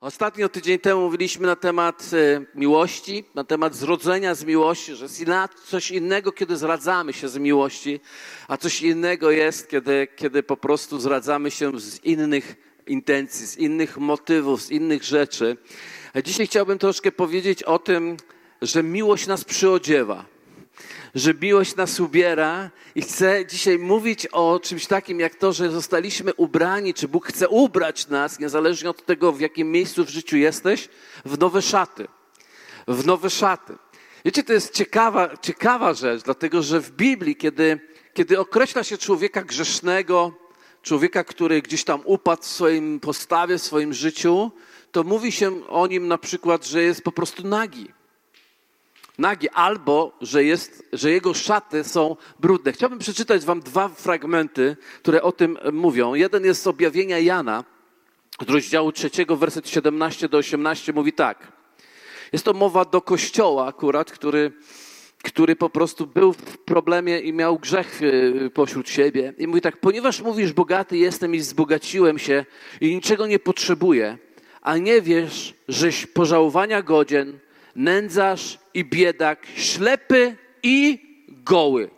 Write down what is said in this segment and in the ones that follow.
Ostatnio tydzień temu mówiliśmy na temat e, miłości, na temat zrodzenia z miłości, że jest coś innego, kiedy zradzamy się z miłości, a coś innego jest, kiedy, kiedy po prostu zradzamy się z innych intencji, z innych motywów, z innych rzeczy. A dzisiaj chciałbym troszkę powiedzieć o tym, że miłość nas przyodziewa że miłość nas ubiera i chcę dzisiaj mówić o czymś takim jak to, że zostaliśmy ubrani, czy Bóg chce ubrać nas, niezależnie od tego, w jakim miejscu w życiu jesteś, w nowe szaty. W nowe szaty. Wiecie, to jest ciekawa, ciekawa rzecz, dlatego że w Biblii, kiedy, kiedy określa się człowieka grzesznego, człowieka, który gdzieś tam upadł w swoim postawie, w swoim życiu, to mówi się o nim na przykład, że jest po prostu nagi nagi, albo że, jest, że jego szaty są brudne. Chciałbym przeczytać wam dwa fragmenty, które o tym mówią. Jeden jest z objawienia Jana, z rozdziału trzeciego, werset 17 do 18, mówi tak. Jest to mowa do kościoła akurat, który, który po prostu był w problemie i miał grzech y, pośród siebie. I mówi tak, ponieważ mówisz, bogaty jestem i wzbogaciłem się i niczego nie potrzebuję, a nie wiesz, żeś pożałowania godzien, nędzarz i biedak, ślepy i goły.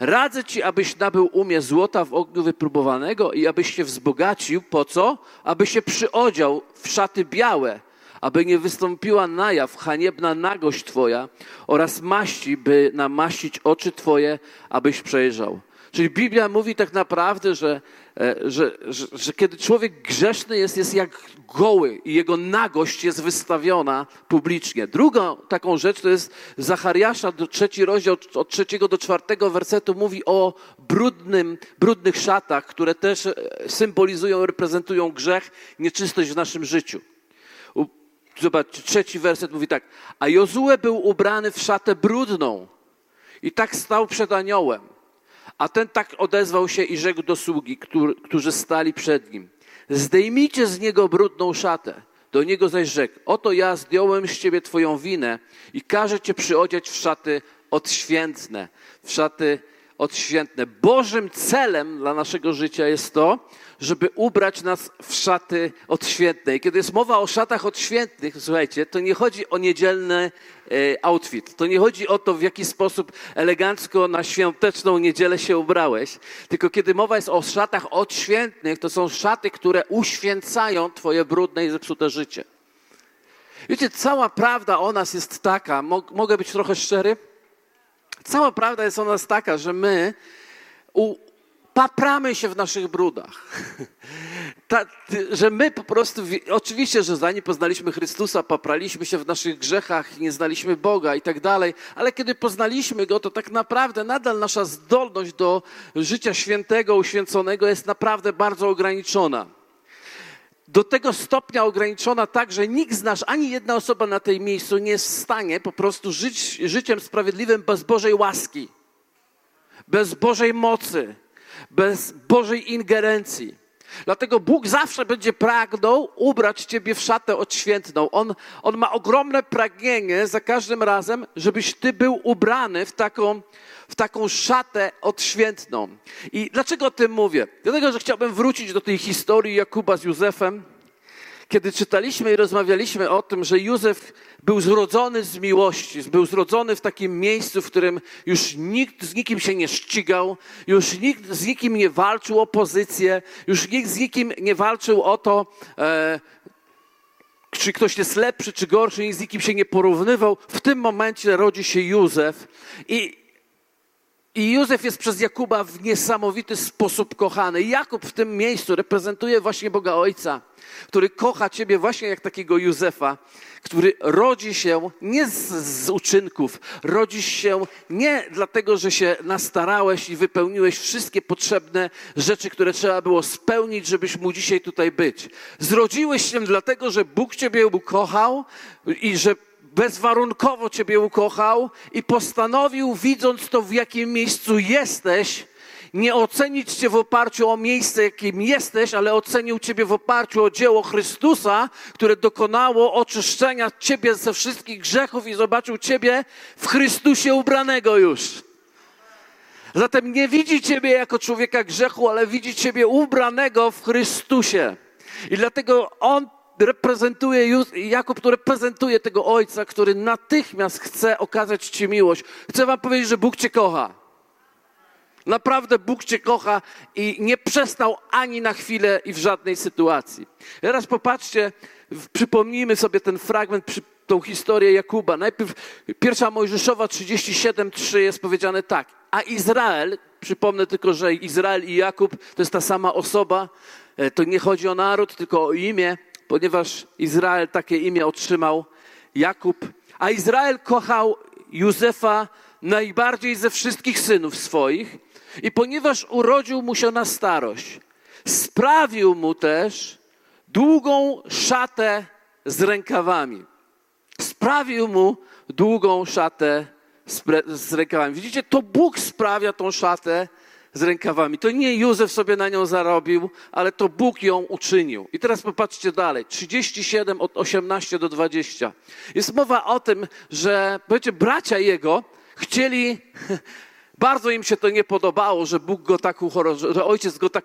Radzę ci, abyś nabył umie złota w ogniu wypróbowanego i abyś się wzbogacił. Po co? Aby się przyodział w szaty białe, aby nie wystąpiła na jaw haniebna nagość twoja oraz maści, by namaścić oczy twoje, abyś przejrzał. Czyli Biblia mówi tak naprawdę, że, e, że, że, że, kiedy człowiek grzeszny jest, jest jak goły i jego nagość jest wystawiona publicznie. Drugą taką rzecz to jest Zachariasza, trzeci rozdział od trzeciego do czwartego wersetu mówi o brudnym, brudnych szatach, które też e, symbolizują, reprezentują grzech, nieczystość w naszym życiu. Zobaczcie, trzeci werset mówi tak. A Jozue był ubrany w szatę brudną i tak stał przed aniołem. A ten tak odezwał się i rzekł do sługi, którzy stali przed nim. Zdejmijcie z niego brudną szatę. Do niego zaś rzekł, oto ja zdjąłem z ciebie twoją winę i każę cię przyodziać w szaty odświętne, w szaty odświętne. Bożym celem dla naszego życia jest to, żeby ubrać nas w szaty odświętne. I kiedy jest mowa o szatach odświętnych, słuchajcie, to nie chodzi o niedzielny e, outfit. To nie chodzi o to, w jaki sposób elegancko na świąteczną niedzielę się ubrałeś. Tylko kiedy mowa jest o szatach odświętnych, to są szaty, które uświęcają twoje brudne i zepsute życie. Wiecie, cała prawda o nas jest taka, mogę być trochę szczery? Cała prawda jest o nas taka, że my papramy się w naszych brudach. Ta, że my po prostu, oczywiście, że zanim poznaliśmy Chrystusa, papraliśmy się w naszych grzechach, nie znaliśmy Boga i tak dalej, ale kiedy poznaliśmy Go, to tak naprawdę nadal nasza zdolność do życia świętego, uświęconego jest naprawdę bardzo ograniczona. Do tego stopnia ograniczona tak, że nikt z nas, ani jedna osoba na tej miejscu nie jest w stanie po prostu żyć życiem sprawiedliwym bez Bożej łaski, bez Bożej mocy, bez Bożej ingerencji. Dlatego Bóg zawsze będzie pragnął ubrać Ciebie w szatę odświętną. On, on ma ogromne pragnienie za każdym razem, żebyś Ty był ubrany w taką, w taką szatę odświętną. I dlaczego o tym mówię? Dlatego, że chciałbym wrócić do tej historii Jakuba z Józefem kiedy czytaliśmy i rozmawialiśmy o tym, że Józef był zrodzony z miłości, był zrodzony w takim miejscu, w którym już nikt z nikim się nie ścigał, już nikt z nikim nie walczył o pozycję, już nikt z nikim nie walczył o to, e, czy ktoś jest lepszy, czy gorszy, nikt z nikim się nie porównywał. W tym momencie rodzi się Józef i, i Józef jest przez Jakuba w niesamowity sposób kochany. Jakub w tym miejscu reprezentuje właśnie Boga Ojca, który kocha Ciebie właśnie jak takiego Józefa, który rodzi się nie z, z uczynków, rodzi się nie dlatego, że się nastarałeś i wypełniłeś wszystkie potrzebne rzeczy, które trzeba było spełnić, żebyś mógł dzisiaj tutaj być. Zrodziłeś się dlatego, że Bóg Ciebie ukochał i że bezwarunkowo Ciebie ukochał i postanowił, widząc to, w jakim miejscu jesteś, nie ocenić Cię w oparciu o miejsce, jakim jesteś, ale ocenił Ciebie w oparciu o dzieło Chrystusa, które dokonało oczyszczenia Ciebie ze wszystkich grzechów i zobaczył Ciebie w Chrystusie ubranego już. Zatem nie widzi Ciebie jako człowieka grzechu, ale widzi Ciebie ubranego w Chrystusie. I dlatego On reprezentuje, Jakub to reprezentuje tego ojca, który natychmiast chce okazać ci miłość. Chcę wam powiedzieć, że Bóg cię kocha. Naprawdę Bóg Cię kocha i nie przestał ani na chwilę i w żadnej sytuacji. Teraz popatrzcie, przypomnijmy sobie ten fragment, tą historię Jakuba. Najpierw pierwsza Mojżeszowa 37:3 jest powiedziane tak. A Izrael, przypomnę tylko, że Izrael i Jakub to jest ta sama osoba. E, to nie chodzi o naród, tylko o imię, ponieważ Izrael takie imię otrzymał Jakub. A Izrael kochał Józefa najbardziej ze wszystkich synów swoich i ponieważ urodził mu się na starość, sprawił mu też długą szatę z rękawami. Sprawił mu długą szatę z rękawami. Widzicie, to Bóg sprawia tą szatę z rękawami. To nie Józef sobie na nią zarobił, ale to Bóg ją uczynił. I teraz popatrzcie dalej. 37 od 18 do 20. Jest mowa o tym, że powiecie, bracia jego chcieli Bardzo im się to nie podobało, że Bóg go tak uhonorował, że ojciec go tak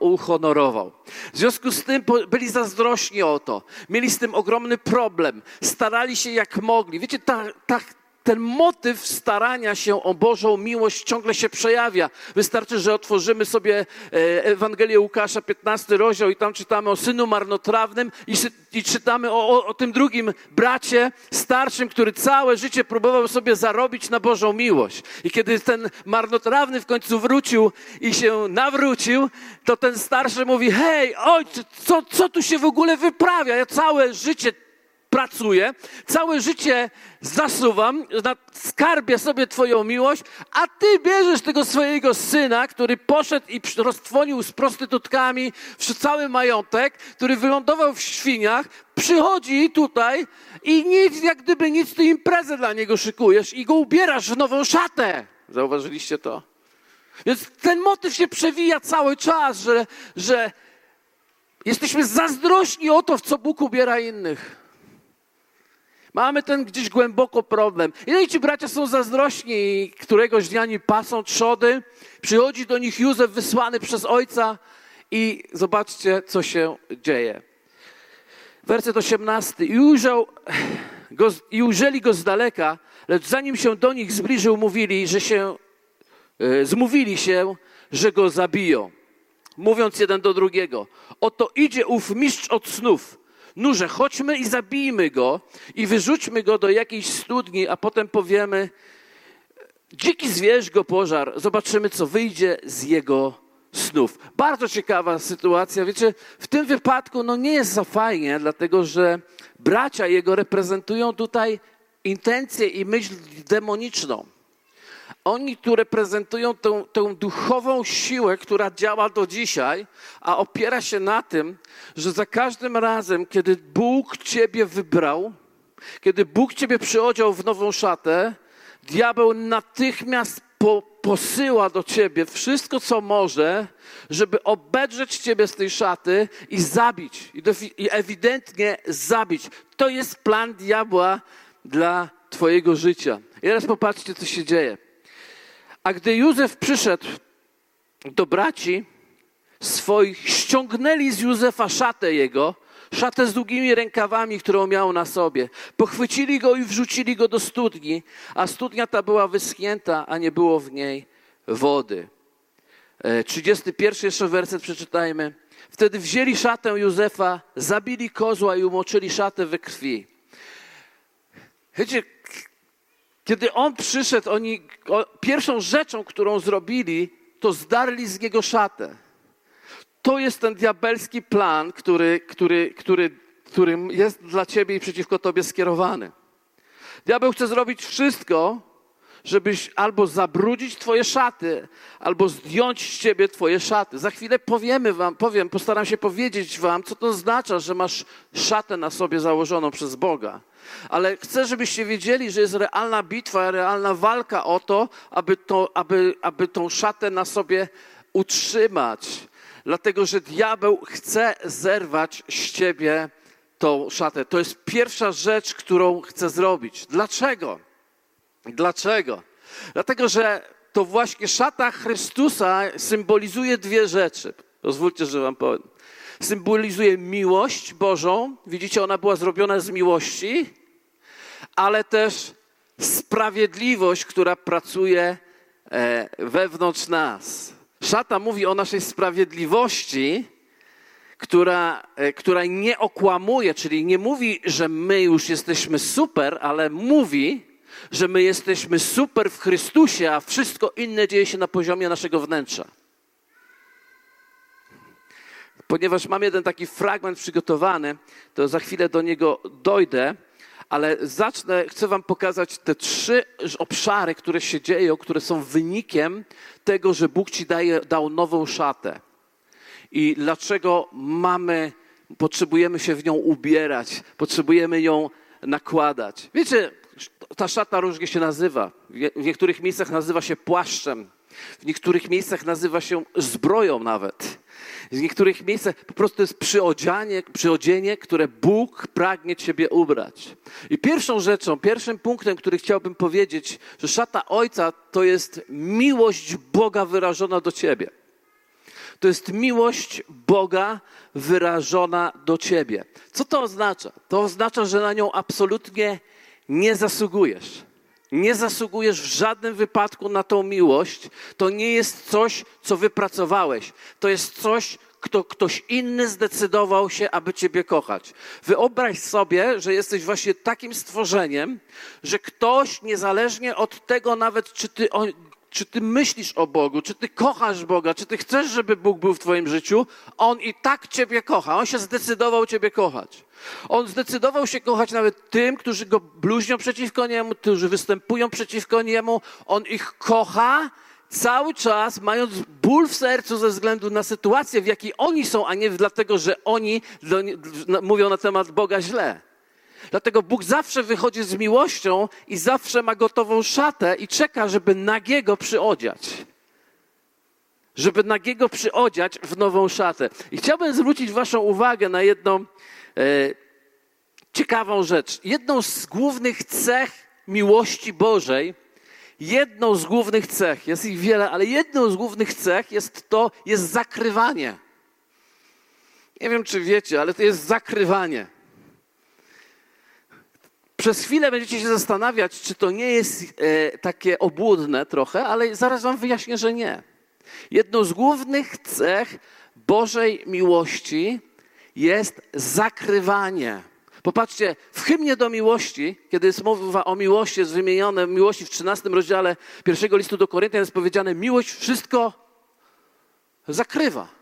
uhonorował. W związku z tym byli zazdrośni o to. Mieli z tym ogromny problem. Starali się jak mogli. Wiecie, ta, ta, ten motyw starania się o Bożą miłość ciągle się przejawia. Wystarczy, że otworzymy sobie e, Ewangelię Łukasza, 15 rozdział i tam czytamy o synu marnotrawnym i, i czytamy o, o, o, tym drugim bracie starszym, który całe życie próbował sobie zarobić na Bożą miłość. I kiedy ten marnotrawny w końcu wrócił i się nawrócił, to ten starszy mówi, hej, ojcze, co, co tu się w ogóle wyprawia? Ja całe życie pracuję, całe życie zasuwam, skarbię sobie Twoją miłość, a Ty bierzesz tego swojego syna, który poszedł i roztwonił z prostytutkami cały majątek, który wylądował w świniach, przychodzi tutaj i nic, jak gdyby nic, Ty imprezę dla niego szykujesz i go ubierasz w nową szatę. Zauważyliście to? Więc ten motyw się przewija cały czas, że, że jesteśmy zazdrośni o to, w co Bóg ubiera innych. Mamy ten gdzieś głęboko problem. I ci bracia są zazdrośni i któregoś dnia nie pasą trzody. Przychodzi do nich Józef wysłany przez ojca i zobaczcie, co się dzieje. Werset 18. I, ujrzał go, I ujrzeli go z daleka, lecz zanim się do nich zbliżył, mówili, że się, e, zmówili się, że go zabiją. Mówiąc jeden do drugiego, oto idzie ów mistrz od snów nurze, chodźmy i zabijmy go i wyrzućmy go do jakiejś studni, a potem powiemy, dziki zwierz go pożar, zobaczymy, co wyjdzie z jego snów. Bardzo ciekawa sytuacja. Wiecie, w tym wypadku no nie jest za fajnie, dlatego że bracia jego reprezentują tutaj intencję i myśl demoniczną. Oni tu reprezentują tę duchową siłę, która działa do dzisiaj, a opiera się na tym, że za każdym razem, kiedy Bóg Ciebie wybrał, kiedy Bóg Ciebie przyodział w nową szatę, diabeł natychmiast po, posyła do Ciebie wszystko, co może, żeby obedrzeć Ciebie z tej szaty i zabić. I, i ewidentnie zabić. To jest plan diabła dla Twojego życia. I teraz popatrzcie, co się dzieje. A gdy Józef przyszedł do braci swoich, ściągnęli z Józefa szatę jego, szatę z długimi rękawami, którą miał na sobie. Pochwycili go i wrzucili go do studni, a studnia ta była wyschnięta, a nie było w niej wody. 31 e, jeszcze werset przeczytajmy. Wtedy wzięli szatę Józefa, zabili kozła i umoczyli szatę we krwi. Wiecie, kiedy on przyszedł, oni pierwszą rzeczą, którą zrobili, to zdarli z niego szatę. To jest ten diabelski plan, który, który, który, który jest dla ciebie i przeciwko tobie skierowany. Diabeł chce zrobić wszystko, żebyś albo zabrudzić twoje szaty, albo zdjąć z ciebie twoje szaty. Za chwilę powiemy wam, powiem, postaram się powiedzieć wam, co to oznacza, że masz szatę na sobie założoną przez Boga. Ale chcę, żebyście wiedzieli, że jest realna bitwa, realna walka o to, aby, to, aby, aby tą szatę na sobie utrzymać. Dlatego, że diabeł chce zerwać z ciebie tą szatę. To jest pierwsza rzecz, którą chce zrobić. Dlaczego? Dlaczego? Dlatego, że to właśnie szata Chrystusa symbolizuje dwie rzeczy. Pozwólcie, że wam powiem. Symbolizuje miłość Bożą. Widzicie, ona była zrobiona z miłości, ale też sprawiedliwość, która pracuje e, wewnątrz nas. Szata mówi o naszej sprawiedliwości, która, e, która nie okłamuje, czyli nie mówi, że my już jesteśmy super, ale mówi, że my jesteśmy super w Chrystusie, a wszystko inne dzieje się na poziomie naszego wnętrza. Ponieważ mam jeden taki fragment przygotowany, to za chwilę do niego dojdę, ale zacznę, chcę Wam pokazać te trzy obszary, które się dzieją, które są wynikiem tego, że Bóg Ci daje, dał nową szatę. I dlaczego mamy, potrzebujemy się w nią ubierać, potrzebujemy ją nakładać. Wiecie, ta szata różnie się nazywa. W niektórych miejscach nazywa się płaszczem, w niektórych miejscach nazywa się zbroją nawet. W niektórych miejscach po prostu jest przyodzianie, przyodzienie, które Bóg pragnie Ciebie ubrać. I pierwszą rzeczą, pierwszym punktem, który chciałbym powiedzieć, że szata Ojca to jest miłość Boga wyrażona do Ciebie. To jest miłość Boga wyrażona do Ciebie. Co to oznacza? To oznacza, że na nią absolutnie nie zasługujesz. Nie zasługujesz w żadnym wypadku na tą miłość. To nie jest coś, co wypracowałeś. To jest coś, kto ktoś inny zdecydował się, aby Ciebie kochać. Wyobraź sobie, że jesteś właśnie takim stworzeniem, że ktoś, niezależnie od tego nawet, czy Ty czy ty myślisz o Bogu, czy ty kochasz Boga, czy ty chcesz, żeby Bóg był w twoim życiu, On i tak ciebie kocha. On się zdecydował ciebie kochać. On zdecydował się kochać nawet tym, którzy go bluźnią przeciwko niemu, którzy występują przeciwko niemu. On ich kocha cały czas, mając ból w sercu ze względu na sytuację, w jakiej oni są, a nie dlatego, że oni mówią na temat Boga źle. Dlatego Bóg zawsze wychodzi z miłością i zawsze ma gotową szatę i czeka, żeby nagiego przyodziać. Żeby nagiego przyodziać w nową szatę. I chciałbym zwrócić Waszą uwagę na jedną e, ciekawą rzecz. Jedną z głównych cech miłości Bożej, jedną z głównych cech, jest ich wiele, ale jedną z głównych cech jest to, jest zakrywanie. Nie wiem, czy wiecie, ale to jest zakrywanie. Przez chwilę będziecie się zastanawiać, czy to nie jest e, takie obłudne trochę, ale zaraz wam wyjaśnię, że nie. Jedną z głównych cech Bożej miłości jest zakrywanie. Popatrzcie, w hymnie do miłości, kiedy jest mowa o miłości, jest wymienione miłości w 13 rozdziale pierwszego listu do Koryntian, jest powiedziane, miłość wszystko zakrywa.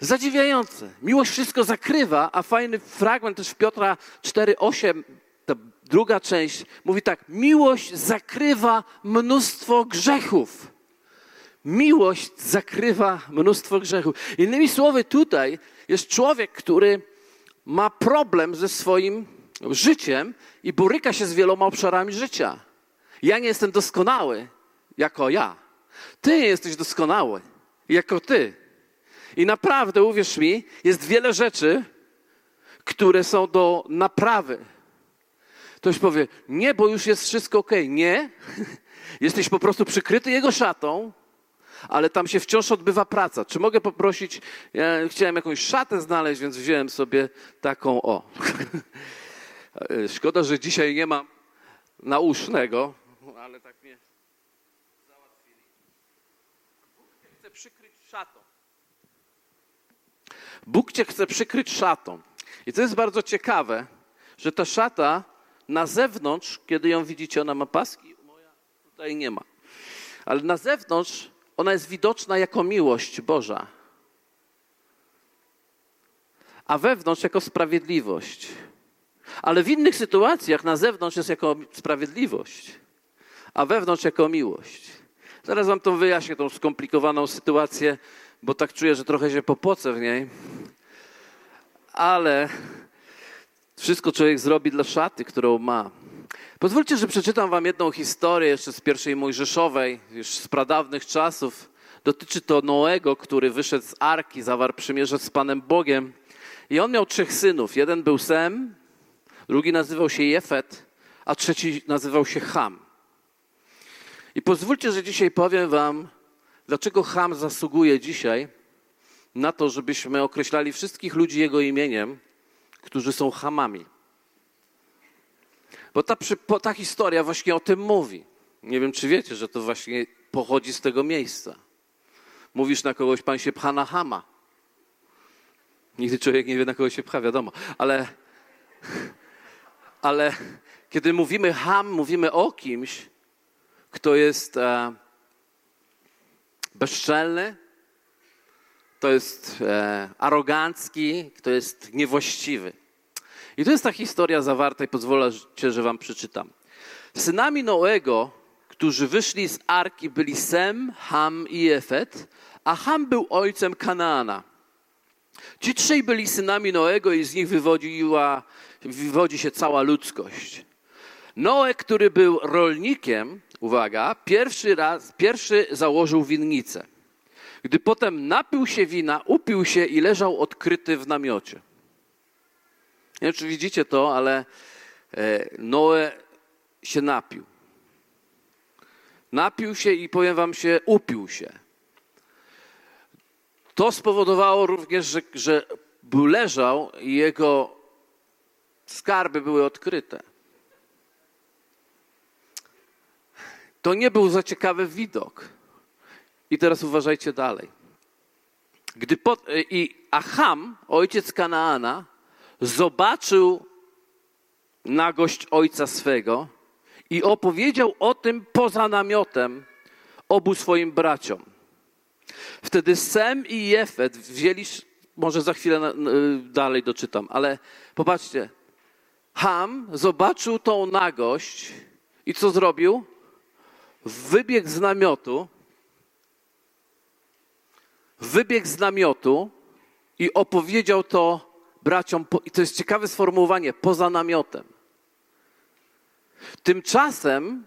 Zadziwiające. Miłość wszystko zakrywa, a fajny fragment też w Piotra 4:8, ta druga część, mówi tak: Miłość zakrywa mnóstwo grzechów. Miłość zakrywa mnóstwo grzechów. Innymi słowy, tutaj jest człowiek, który ma problem ze swoim życiem i boryka się z wieloma obszarami życia. Ja nie jestem doskonały jako ja. Ty jesteś doskonały jako ty. I naprawdę, uwierz mi, jest wiele rzeczy, które są do naprawy. Ktoś powie, nie, bo już jest wszystko ok. Nie, jesteś po prostu przykryty jego szatą, ale tam się wciąż odbywa praca. Czy mogę poprosić? Ja chciałem jakąś szatę znaleźć, więc wziąłem sobie taką o. Szkoda, że dzisiaj nie mam nausznego, ale tak mnie załatwili. Chcę przykryć szatą. Bóg cię chce przykryć szatą. I to jest bardzo ciekawe, że ta szata na zewnątrz, kiedy ją widzicie, ona ma paski, moja tutaj nie ma. Ale na zewnątrz ona jest widoczna jako miłość Boża. A wewnątrz jako sprawiedliwość. Ale w innych sytuacjach na zewnątrz jest jako sprawiedliwość, a wewnątrz jako miłość. Zaraz wam to wyjaśnię, tą skomplikowaną sytuację bo tak czuję, że trochę się popocę w niej. Ale wszystko człowiek zrobi dla szaty, którą ma. Pozwólcie, że przeczytam wam jedną historię jeszcze z pierwszej Mojżeszowej, już z pradawnych czasów. Dotyczy to Noego, który wyszedł z Arki, zawarł przymierze z Panem Bogiem. I on miał trzech synów. Jeden był Sem, drugi nazywał się Jefet, a trzeci nazywał się Ham. I pozwólcie, że dzisiaj powiem wam Dlaczego Ham zasługuje dzisiaj na to, żebyśmy określali wszystkich ludzi jego imieniem, którzy są Hamami. Bo ta, ta historia właśnie o tym mówi. Nie wiem, czy wiecie, że to właśnie pochodzi z tego miejsca. Mówisz na kogoś, pan się pcha na Hama. Nigdy człowiek nie wie, na kogo się pcha, wiadomo. Ale, ale kiedy mówimy Ham, mówimy o kimś, kto jest e, bezczelny, kto jest e, arogancki, kto jest niewłaściwy. I to jest ta historia zawarta i pozwolę, że wam przeczytam. Synami Noego, którzy wyszli z Arki, byli Sem, Ham i Jefet, a Ham był ojcem Kanaana. Ci trzej byli synami Noego i z nich wywodziła, wywodzi się cała ludzkość. Noe, który był rolnikiem, uwaga, pierwszy raz, pierwszy założył winnicę. Gdy potem napił się wina, upił się i leżał odkryty w namiocie. Nie wiem, czy widzicie to, ale e, Noe się napił. Napił się i powiem wam się, upił się. To spowodowało również, że, że leżał i jego skarby były odkryte. To nie był za ciekawy widok. I teraz uważajcie dalej. Gdy po, I Acham, ojciec Kanaana, zobaczył nagość ojca swego i opowiedział o tym poza namiotem obu swoim braciom. Wtedy Sem i Jefet wzięli, może za chwilę dalej doczytam, ale popatrzcie. Ham zobaczył tą nagość i co zrobił? Wybiegł z namiotu, wybiegł z namiotu i opowiedział to braciom, i to jest ciekawe sformułowanie, poza namiotem. Tymczasem,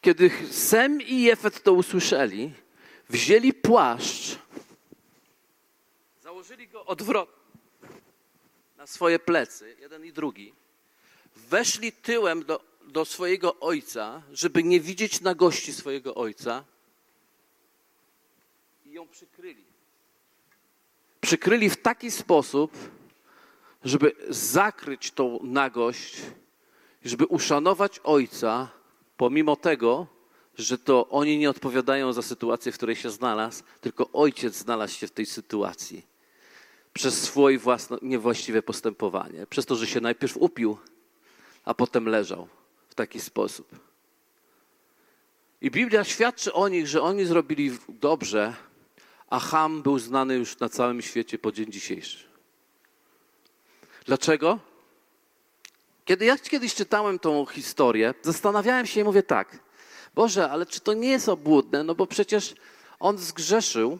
kiedy Sem i Jefet to usłyszeli, wzięli płaszcz, założyli go odwrotnie na swoje plecy, jeden i drugi, weszli tyłem do, do swojego ojca, żeby nie widzieć nagości swojego ojca. I ją przykryli. Przykryli w taki sposób, żeby zakryć tą nagość, żeby uszanować ojca, pomimo tego, że to oni nie odpowiadają za sytuację, w której się znalazł, tylko ojciec znalazł się w tej sytuacji. Przez swoje własne, niewłaściwe postępowanie, przez to, że się najpierw upił, a potem leżał taki sposób. I Biblia świadczy o nich, że oni zrobili dobrze, a Ham był znany już na całym świecie po dzień dzisiejszy. Dlaczego? Kiedy ja kiedyś czytałem tą historię, zastanawiałem się i mówię tak, Boże, ale czy to nie jest obłudne? No bo przecież on zgrzeszył.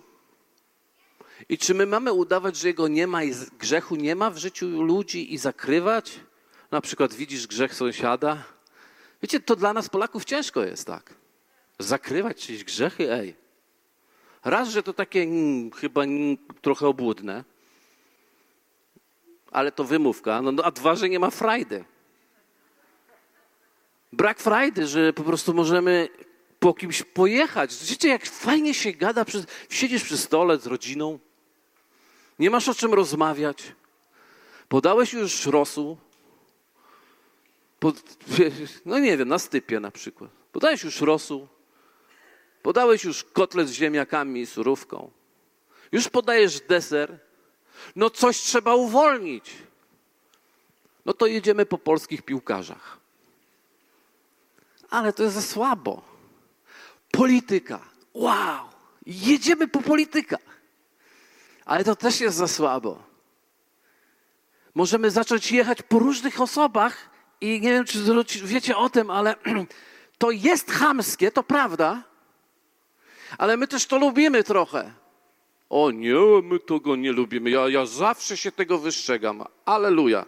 I czy my mamy udawać, że jego nie ma i grzechu nie ma w życiu ludzi i zakrywać? Na przykład widzisz grzech sąsiada. Wiecie, to dla nas Polaków ciężko jest tak. Zakrywać czyjeś grzechy, ej. Raz, że to takie mm, chyba mm, trochę obłudne, ale to wymówka, no, no, a dwa, że nie ma frajdy. Brak frajdy, że po prostu możemy po kimś pojechać. Wiecie, jak fajnie się gada, przy, siedzisz przy stole z rodziną, nie masz o czym rozmawiać, podałeś już rosół, no nie wiem, na stypie na przykład. Podałeś już rosół, podałeś już kotlet z ziemniakami i surówką, już podajesz deser, no coś trzeba uwolnić. No to jedziemy po polskich piłkarzach. Ale to jest za słabo. Polityka. Wow! Jedziemy po polityka. Ale to też jest za słabo. Możemy zacząć jechać po różnych osobach i nie wiem, czy wiecie o tym, ale to jest chamskie, to prawda, ale my też to lubimy trochę. O nie, my tego nie lubimy. Ja, ja zawsze się tego wystrzegam. Aleluja.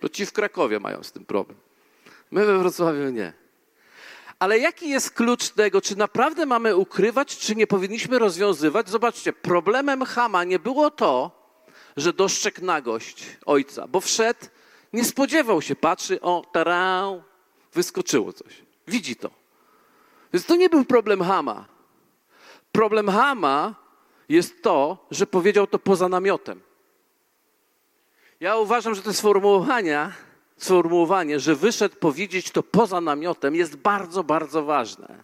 To ci w Krakowie mają z tym problem. My we Wrocławiu nie. Ale jaki jest klucz tego, czy naprawdę mamy ukrywać, czy nie powinniśmy rozwiązywać? Zobaczcie, problemem Hama nie było to, że dostrzegł nagość ojca, bo wszedł, nie spodziewał się, patrzy, o, tarau, wyskoczyło coś. Widzi to. Więc to nie był problem Hama. Problem Hama jest to, że powiedział to poza namiotem. Ja uważam, że to sformułowanie, sformułowanie, że wyszedł powiedzieć to poza namiotem, jest bardzo, bardzo ważne.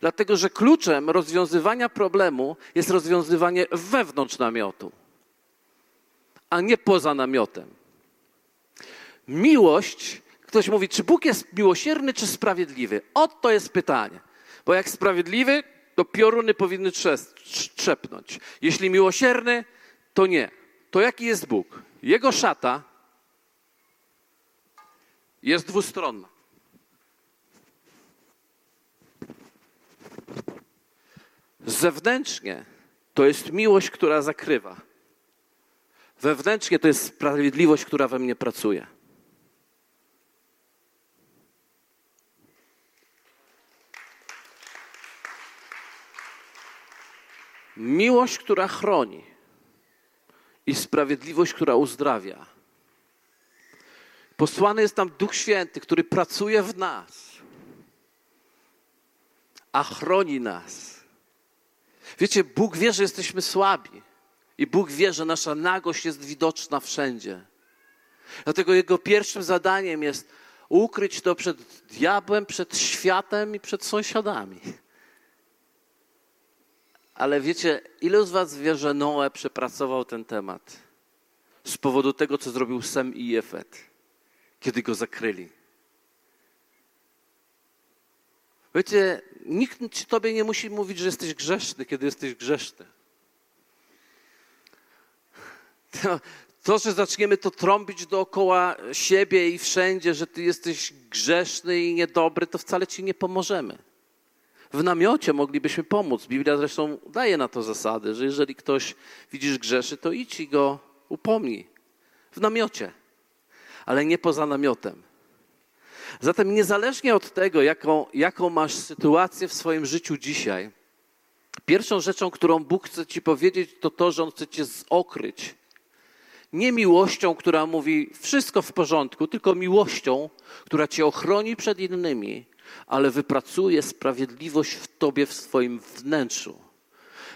Dlatego, że kluczem rozwiązywania problemu jest rozwiązywanie wewnątrz namiotu, a nie poza namiotem. Miłość, ktoś mówi, czy Bóg jest miłosierny, czy sprawiedliwy? Oto jest pytanie. Bo jak sprawiedliwy, to pioruny powinny trzepnąć. Jeśli miłosierny, to nie. To jaki jest Bóg? Jego szata jest dwustronna. Zewnętrznie to jest miłość, która zakrywa. Wewnętrznie to jest sprawiedliwość, która we mnie pracuje. Miłość, która chroni i sprawiedliwość, która uzdrawia. Posłany jest tam Duch Święty, który pracuje w nas, a chroni nas. Wiecie, Bóg wie, że jesteśmy słabi i Bóg wie, że nasza nagość jest widoczna wszędzie. Dlatego Jego pierwszym zadaniem jest ukryć to przed diabłem, przed światem i przed sąsiadami. Ale wiecie, ilu z was wie, że Noe przepracował ten temat z powodu tego, co zrobił Sem i Jefet, kiedy go zakryli? Wiecie, nikt ci tobie nie musi mówić, że jesteś grzeszny, kiedy jesteś grzeszny. To, to, że zaczniemy to trąbić dookoła siebie i wszędzie, że ty jesteś grzeszny i niedobry, to wcale ci nie pomożemy. W namiocie moglibyśmy pomóc. Biblia zresztą daje na to zasady, że jeżeli ktoś widzisz grzeszy, to idź i go upomnij. W namiocie, ale nie poza namiotem. Zatem niezależnie od tego, jaką, jaką masz sytuację w swoim życiu dzisiaj, pierwszą rzeczą, którą Bóg chce ci powiedzieć, to to, że On chce cię zokryć. Nie miłością, która mówi wszystko w porządku, tylko miłością, która cię ochroni przed innymi, ale wypracuje sprawiedliwość w tobie, w swoim wnętrzu.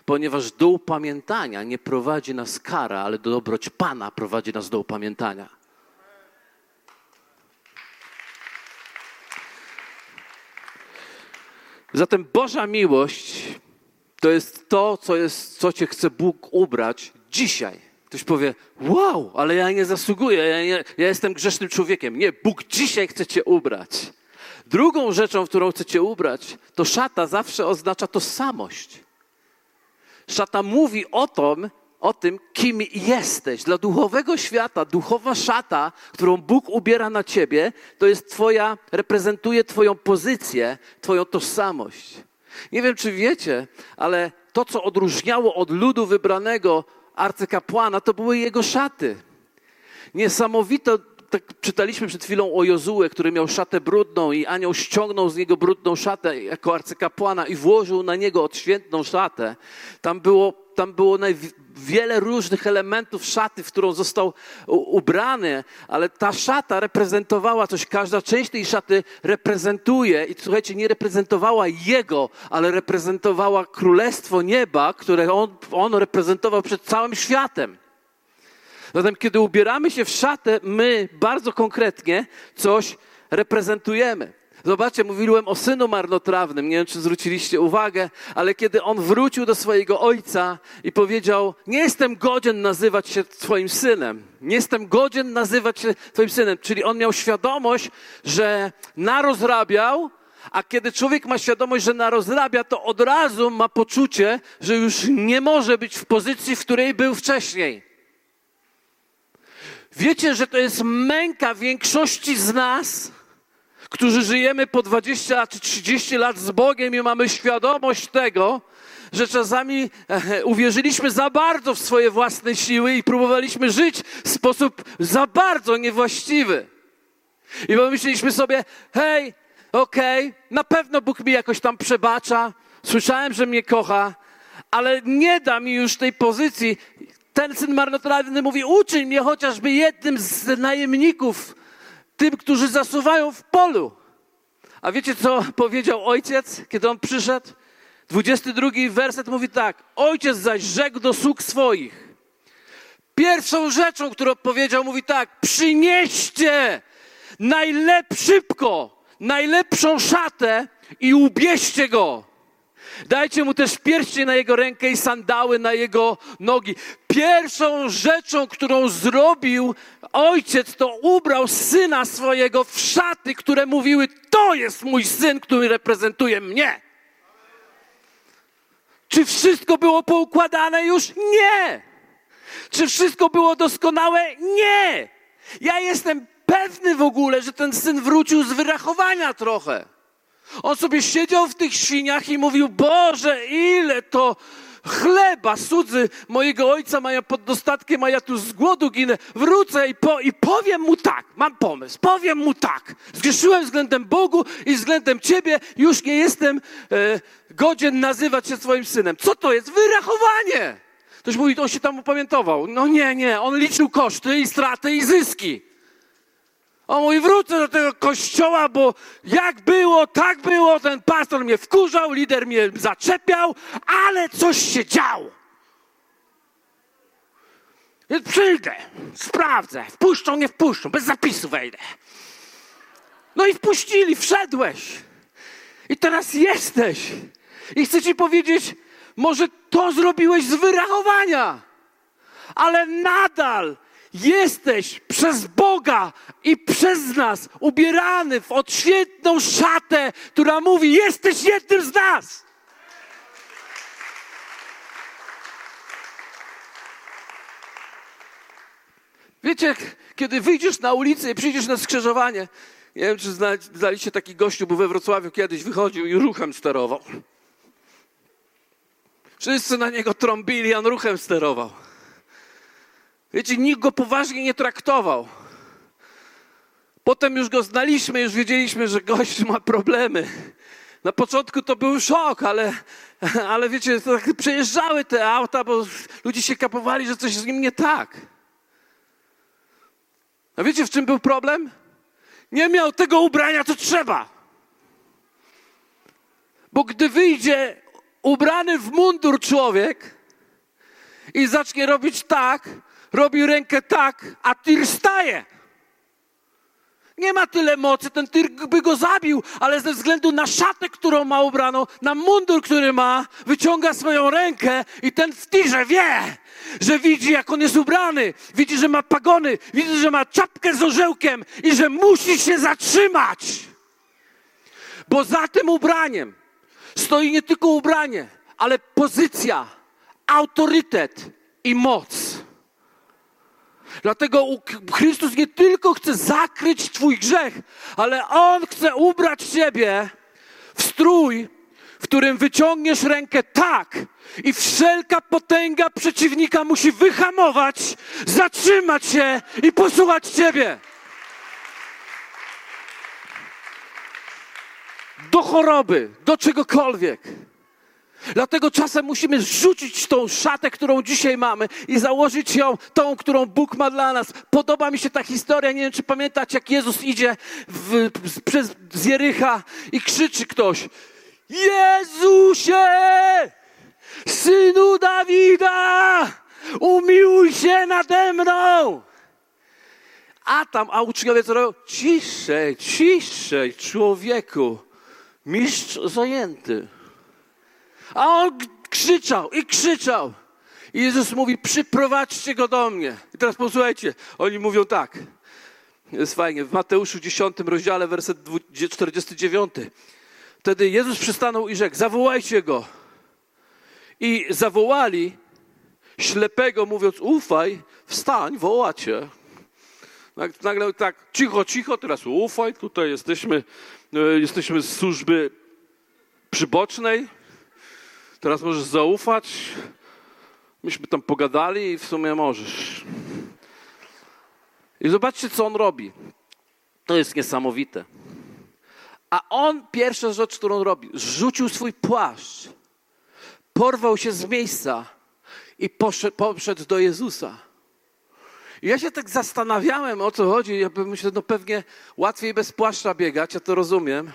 Ponieważ do upamiętania nie prowadzi nas kara, ale do dobroć Pana prowadzi nas do upamiętania. Zatem Boża miłość to jest to, co, jest, co Cię chce Bóg ubrać dzisiaj. Ktoś powie, wow, ale ja nie zasługuję, ja, nie, ja jestem grzesznym człowiekiem. Nie, Bóg dzisiaj chce Cię ubrać. Drugą rzeczą, w którą chcecie ubrać, to szata zawsze oznacza tożsamość. Szata mówi o tym, o tym, kim jesteś. Dla duchowego świata, duchowa szata, którą Bóg ubiera na ciebie, to jest twoja, reprezentuje twoją pozycję, twoją tożsamość. Nie wiem, czy wiecie, ale to, co odróżniało od ludu wybranego arcykapłana, to były jego szaty. Niesamowito tak czytaliśmy przed chwilą o Jozue, który miał szatę brudną i anioł ściągnął z niego brudną szatę jako arcykapłana i włożył na niego odświętną szatę. Tam było, tam było wiele różnych elementów szaty, w którą został ubrany, ale ta szata reprezentowała coś. Każda część tej szaty reprezentuje i słuchajcie, nie reprezentowała jego, ale reprezentowała królestwo nieba, które on, on reprezentował przed całym światem. Zatem, kiedy ubieramy się w szatę, my bardzo konkretnie coś reprezentujemy. Zobaczcie, mówiłem o synu marnotrawnym, nie wiem, czy zwróciliście uwagę, ale kiedy on wrócił do swojego ojca i powiedział: Nie jestem godzien nazywać się Twoim synem, nie jestem godzien nazywać się Twoim synem, czyli on miał świadomość, że narozrabiał, a kiedy człowiek ma świadomość, że narozrabia, to od razu ma poczucie, że już nie może być w pozycji, w której był wcześniej. Wiecie, że to jest męka większości z nas, którzy żyjemy po 20 czy 30 lat z Bogiem i mamy świadomość tego, że czasami e, uwierzyliśmy za bardzo w swoje własne siły i próbowaliśmy żyć w sposób za bardzo niewłaściwy. I pomyśleliśmy sobie, hej, okej, okay, na pewno Bóg mi jakoś tam przebacza, słyszałem, że mnie kocha, ale nie da mi już tej pozycji ten syn marnotrawny mówi, uczyń mnie chociażby jednym z najemników, tym, którzy zasuwają w polu. A wiecie, co powiedział ojciec, kiedy on przyszedł? 22 werset mówi tak. Ojciec zaś rzekł do sług swoich. Pierwszą rzeczą, którą powiedział, mówi tak. Przynieście najlepszy, szybko, najlepszą szatę i ubieźcie go. Dajcie mu też pierścień na jego rękę i sandały na jego nogi. Pierwszą rzeczą, którą zrobił ojciec, to ubrał syna swojego w szaty, które mówiły: To jest mój syn, który reprezentuje mnie. Czy wszystko było poukładane już? Nie. Czy wszystko było doskonałe? Nie. Ja jestem pewny w ogóle, że ten syn wrócił z wyrachowania trochę. On sobie siedział w tych świniach i mówił: Boże, ile to chleba, cudzy mojego ojca mają pod dostatkiem, a ja tu z głodu ginę. Wrócę i, po, i powiem mu tak, mam pomysł, powiem mu tak. Zgrzeszyłem względem Bogu i względem Ciebie, już nie jestem e, godzien nazywać się swoim synem. Co to jest? Wyrachowanie. Ktoś mówi, on się tam upamiętował. No nie, nie, on liczył koszty i straty i zyski. On mówi, wrócę do tego kościoła, bo jak było, tak było, ten pastor mnie wkurzał, lider mnie zaczepiał, ale coś się działo. Więc przyjdę, sprawdzę, wpuszczą, nie wpuszczą, bez zapisu wejdę. No i wpuścili, wszedłeś. I teraz jesteś. I chcę ci powiedzieć, może to zrobiłeś z wyrachowania, ale nadal jesteś przez Boga i przez nas ubierany w odświetną szatę, która mówi: Jesteś jednym z nas. Wiecie, kiedy wyjdziesz na ulicę i przyjdziesz na skrzyżowanie, nie wiem, czy znaliście taki gościu, był we Wrocławiu kiedyś, wychodził i ruchem sterował. Wszyscy na niego trąbili, on ruchem sterował. Wiecie, nikt go poważnie nie traktował. Potem już go znaliśmy, już wiedzieliśmy, że gość ma problemy. Na początku to był szok, ale, ale wiecie, tak przejeżdżały te auta, bo ludzie się kapowali, że coś z nim nie tak. A wiecie, w czym był problem? Nie miał tego ubrania, co trzeba. Bo gdy wyjdzie ubrany w mundur człowiek i zacznie robić tak, robi rękę tak, a tir staje. Nie ma tyle mocy, ten tir by go zabił, ale ze względu na szatę, którą ma ubraną, na mundur, który ma, wyciąga swoją rękę i ten w tirze wie, że widzi, jak on jest ubrany, widzi, że ma pagony, widzi, że ma czapkę z orzełkiem i że musi się zatrzymać. Bo za tym ubraniem stoi nie tylko ubranie, ale pozycja, autorytet i moc. Dlatego Chrystus nie tylko chce zakryć Twój grzech, ale On chce ubrać Ciebie w strój, w którym wyciągniesz rękę tak i wszelka potęga przeciwnika musi wyhamować, zatrzymać się i posłuchać Ciebie. Do choroby, do czegokolwiek. Dlatego czasem musimy rzucić tą szatę, którą dzisiaj mamy i założyć ją, tą, którą Bóg ma dla nas. Podoba mi się ta historia, nie wiem czy pamiętacie, jak Jezus idzie w, przez z Jericha i krzyczy ktoś Jezusie, Synu Dawida, umiłuj się nade mną. A tam, a uczniowie co robią? Ciszej, ciszej, człowieku, mistrz zajęty. A on krzyczał i krzyczał. I Jezus mówi: Przyprowadźcie go do mnie. I teraz posłuchajcie, oni mówią tak. Jest fajnie. W Mateuszu 10 rozdziale, werset 49. Wtedy Jezus przystanął i rzekł: Zawołajcie go. I zawołali ślepego, mówiąc: Ufaj, wstań, wołacie. Nagle tak, cicho, cicho, teraz ufaj, tutaj jesteśmy, e, jesteśmy z służby przybocznej Teraz możesz zaufać. Myśmy tam pogadali i w sumie możesz. I zobaczcie, co on robi. To jest niesamowite. A on, pierwsza rzecz, którą robi, rzucił swój płaszcz, porwał się z miejsca i poszedł, poszedł do Jezusa. I ja się tak zastanawiałem, o co chodzi. Ja myślę, no pewnie łatwiej bez płaszcza biegać, ja to rozumiem.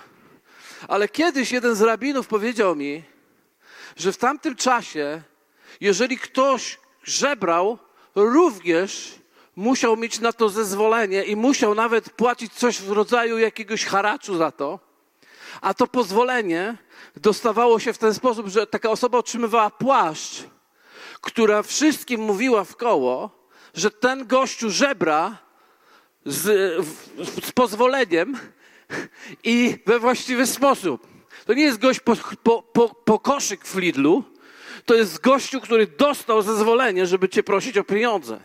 Ale kiedyś jeden z rabinów powiedział mi, że w tamtym czasie, jeżeli ktoś żebrał, również musiał mieć na to zezwolenie i musiał nawet płacić coś w rodzaju jakiegoś haraczu za to. A to pozwolenie dostawało się w ten sposób, że taka osoba otrzymywała płaszcz, która wszystkim mówiła w koło, że ten gościu żebra z, z pozwoleniem i we właściwy sposób. To nie jest gość po, po, po, po koszyk w Lidlu, to jest gościu, który dostał zezwolenie, żeby cię prosić o pieniądze.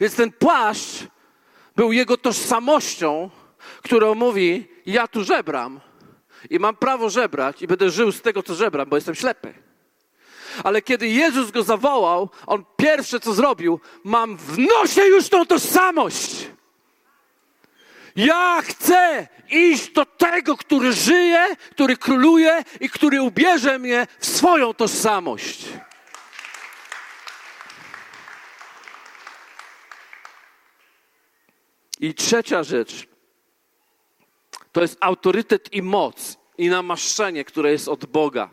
Więc ten płaszcz był jego tożsamością, którą mówi: Ja tu żebram i mam prawo żebrać i będę żył z tego, co żebram, bo jestem ślepy. Ale kiedy Jezus go zawołał, on pierwsze co zrobił, mam w nosie już tą tożsamość. Ja chcę iść do tego, który żyje, który króluje i który ubierze mnie w swoją tożsamość. I trzecia rzecz to jest autorytet i moc i namaszczenie, które jest od Boga.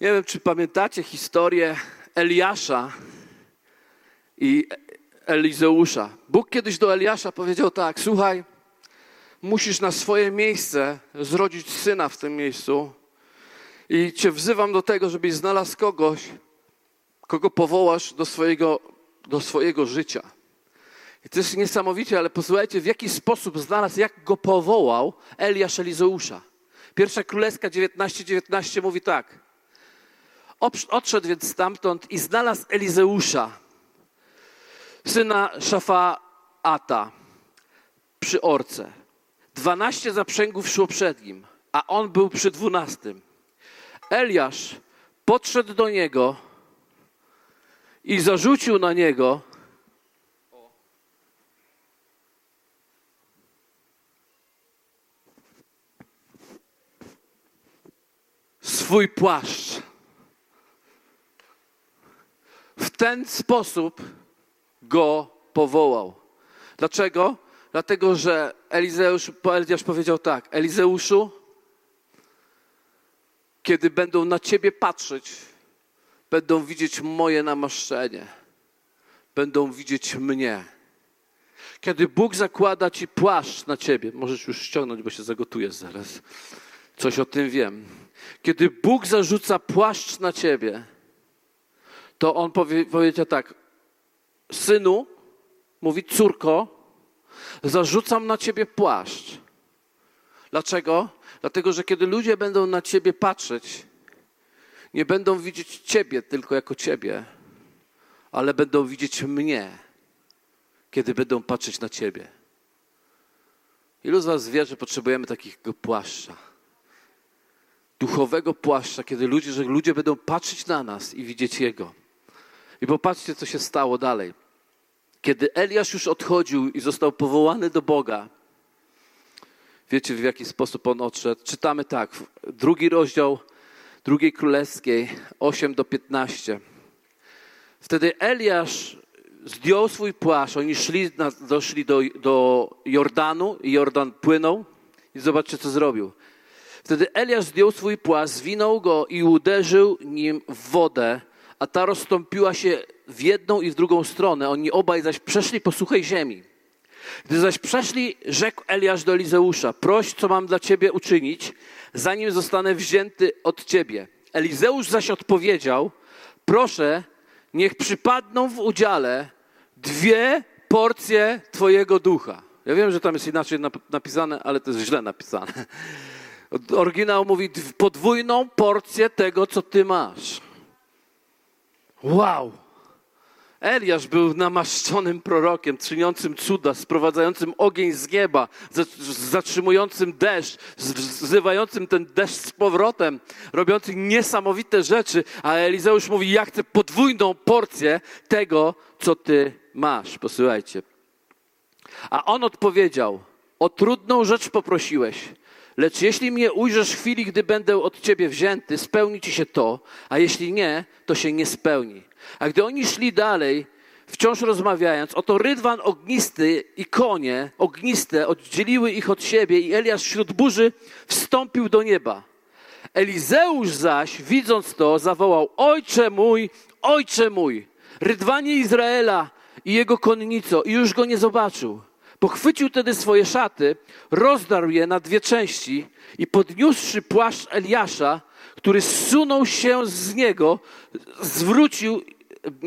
Nie wiem, czy pamiętacie historię Eliasza i Elizeusza. Bóg kiedyś do Eliasza powiedział tak: Słuchaj, musisz na swoje miejsce zrodzić syna w tym miejscu i cię wzywam do tego, żebyś znalazł kogoś, kogo powołasz do swojego, do swojego życia. I to jest niesamowicie, ale posłuchajcie, w jaki sposób znalazł, jak go powołał Eliasz Elizeusza. Pierwsza Królewska 19:19 19 mówi tak. Odszedł więc stamtąd i znalazł Elizeusza, syna Szafaata, przy orce. Dwanaście zaprzęgów szło przed nim, a on był przy dwunastym. Eliasz podszedł do niego i zarzucił na niego swój płaszcz. W ten sposób go powołał. Dlaczego? Dlatego, że Elizeusz, Eliasz powiedział tak: Elizeuszu, kiedy będą na ciebie patrzeć, będą widzieć moje namaszczenie, będą widzieć mnie. Kiedy Bóg zakłada ci płaszcz na ciebie, możesz już ściągnąć, bo się zagotujesz zaraz. Coś o tym wiem. Kiedy Bóg zarzuca płaszcz na ciebie, to on powie, powiedział tak: Synu, mówi córko, zarzucam na ciebie płaszcz. Dlaczego? Dlatego, że kiedy ludzie będą na ciebie patrzeć, nie będą widzieć ciebie tylko jako ciebie, ale będą widzieć mnie, kiedy będą patrzeć na ciebie. Ilu z Was wie, że potrzebujemy takiego płaszcza? Duchowego płaszcza, kiedy ludzie, że ludzie będą patrzeć na nas i widzieć Jego. I popatrzcie, co się stało dalej. Kiedy Eliasz już odchodził i został powołany do Boga, wiecie w jaki sposób on odszedł? Czytamy tak, drugi rozdział drugiej królewskiej, 8 do 15. Wtedy Eliasz zdjął swój płaszcz, oni szli, doszli do, do Jordanu i Jordan płynął i zobaczcie, co zrobił. Wtedy Eliasz zdjął swój płaszcz, zwinął go i uderzył nim w wodę, a ta rozstąpiła się w jedną i w drugą stronę. Oni obaj zaś przeszli po suchej ziemi. Gdy zaś przeszli, rzekł Eliasz do Elizeusza, proś, co mam dla ciebie uczynić, zanim zostanę wzięty od ciebie. Elizeusz zaś odpowiedział, proszę, niech przypadną w udziale dwie porcje twojego ducha. Ja wiem, że tam jest inaczej napisane, ale to jest źle napisane. Oryginał mówi podwójną porcję tego, co ty masz. Wow! Eliasz był namaszczonym prorokiem, czyniącym cuda, sprowadzającym ogień z nieba, zatrzymującym deszcz, zrywającym ten deszcz z powrotem, robiącym niesamowite rzeczy, a Elizeusz mówi, ja chcę podwójną porcję tego, co ty masz. Posłuchajcie. A on odpowiedział, o trudną rzecz poprosiłeś, Lecz jeśli mnie ujrzysz w chwili, gdy będę od ciebie wzięty, spełni ci się to, a jeśli nie, to się nie spełni. A gdy oni szli dalej, wciąż rozmawiając, oto rydwan ognisty i konie ogniste oddzieliły ich od siebie i Eliasz wśród burzy wstąpił do nieba. Elizeusz zaś, widząc to, zawołał: Ojcze mój, ojcze mój, rydwanie Izraela i jego konnico, i już go nie zobaczył. Pochwycił tedy swoje szaty, rozdarł je na dwie części i podniósłszy płaszcz Eliasza, który zsunął się z niego, zwrócił,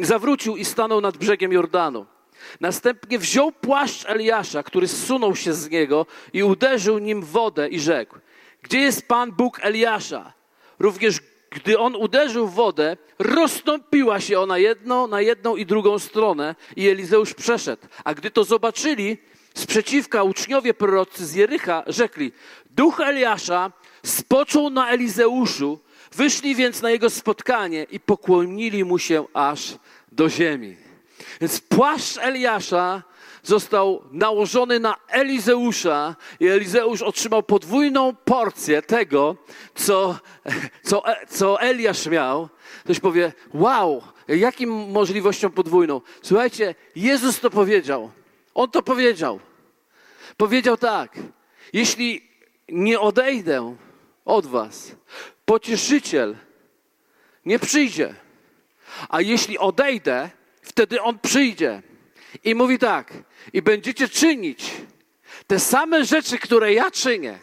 zawrócił i stanął nad brzegiem Jordanu. Następnie wziął płaszcz Eliasza, który zsunął się z niego i uderzył nim w wodę i rzekł: Gdzie jest Pan Bóg Eliasza? Również gdy on uderzył w wodę, rozstąpiła się ona jedno, na jedną i drugą stronę i Elizeusz przeszedł. A gdy to zobaczyli, sprzeciwka uczniowie prorocy z Jericha rzekli, duch Eliasza spoczął na Elizeuszu, wyszli więc na jego spotkanie i pokłonili mu się aż do ziemi. Więc płaszcz Eliasza został nałożony na Elizeusza i Elizeusz otrzymał podwójną porcję tego, co, co, co Eliasz miał. Ktoś powie, wow, jakim możliwością podwójną? Słuchajcie, Jezus to powiedział. On to powiedział. Powiedział tak, jeśli nie odejdę od was, pocieszyciel nie przyjdzie. A jeśli odejdę, wtedy on przyjdzie. I mówi tak, i będziecie czynić te same rzeczy, które ja czynię,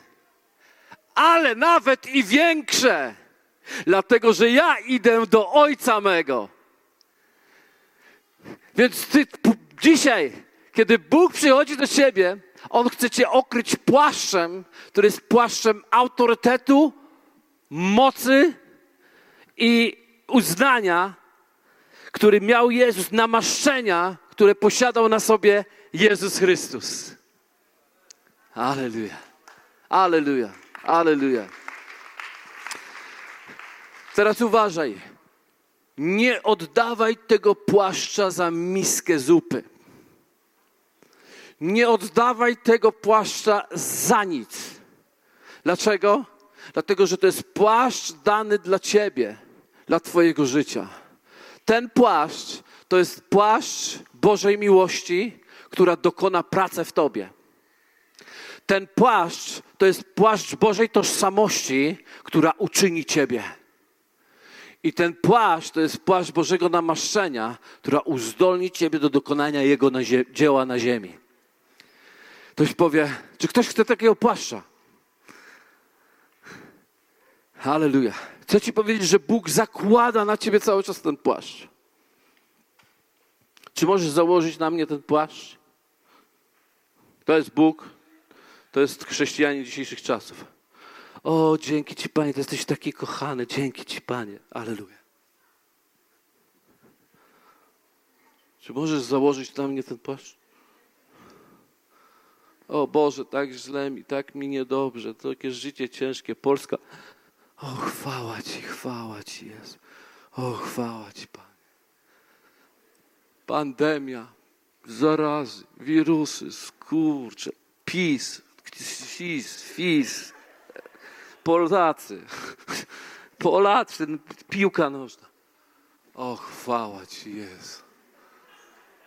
ale nawet i większe, dlatego że ja idę do Ojca mego. Więc ty dzisiaj, kiedy Bóg przychodzi do ciebie, On chce cię okryć płaszczem, który jest płaszczem autorytetu, mocy i uznania, który miał Jezus, namaszczenia, które posiadał na sobie Jezus Chrystus. Aleluja. Aleluja. Aleluja. Teraz uważaj. Nie oddawaj tego płaszcza za miskę zupy. Nie oddawaj tego płaszcza za nic. Dlaczego? Dlatego, że to jest płaszcz dany dla ciebie, dla twojego życia. Ten płaszcz to jest płaszcz Bożej miłości, która dokona pracę w tobie. Ten płaszcz to jest płaszcz Bożej tożsamości, która uczyni ciebie. I ten płaszcz to jest płaszcz Bożego namaszczenia, która uzdolni ciebie do dokonania Jego na dzieła na ziemi. Ktoś powie, czy ktoś chce takiego płaszcza? Halleluja. Chcę ci powiedzieć, że Bóg zakłada na ciebie cały czas ten płaszcz. Czy możesz założyć na mnie ten płaszcz? To jest Bóg, to jest chrześcijanin dzisiejszych czasów. O, dzięki Ci, Panie, Ty jesteś taki kochany. Dzięki Ci, Panie. Aleluja. Czy możesz założyć na mnie ten płaszcz? O Boże, tak źle mi, tak mi niedobrze, to jakieś życie ciężkie, Polska. O, chwała Ci, chwała Ci, Jezu. O, chwała Ci, Panie pandemia, zarazy, wirusy, skurcze, PiS, FIS, FIS, Polacy, Polacy, piłka nożna. O, chwała Ci jest.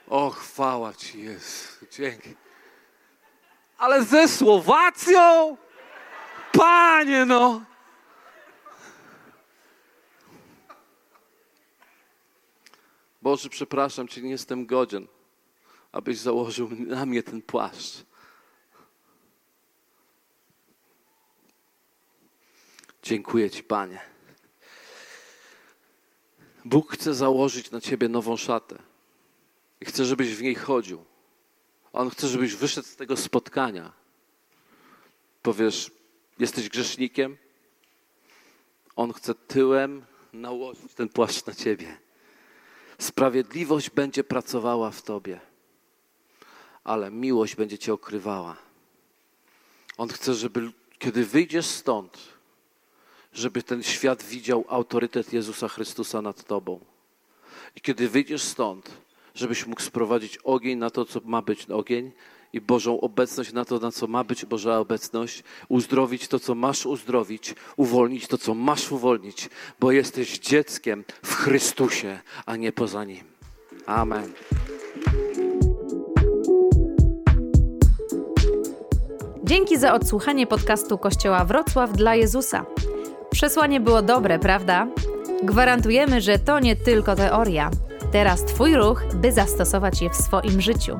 O, chwała Ci jest. Dzięki. Ale ze Słowacją? Panie, no. Boże, przepraszam Cię, nie jestem godzien, abyś założył na mnie ten płaszcz. Dziękuję Ci, Panie. Bóg chce założyć na Ciebie nową szatę i chce, żebyś w niej chodził. On chce, żebyś wyszedł z tego spotkania. Powiesz, jesteś grzesznikiem? On chce tyłem nałożyć ten płaszcz na Ciebie. Sprawiedliwość będzie pracowała w tobie, ale miłość będzie cię okrywała. On chce, żeby kiedy wyjdziesz stąd, żeby ten świat widział autorytet Jezusa Chrystusa nad tobą. I kiedy wyjdziesz stąd, żebyś mógł sprowadzić ogień na to, co ma być ogień, i Bożą obecność na to, na co ma być Boża obecność, uzdrowić to, co masz uzdrowić, uwolnić to, co masz uwolnić, bo jesteś dzieckiem w Chrystusie, a nie poza Nim. Amen. Dzięki za odsłuchanie podcastu Kościoła Wrocław dla Jezusa. Przesłanie było dobre, prawda? Gwarantujemy, że to nie tylko teoria. Teraz Twój ruch, by zastosować je w swoim życiu.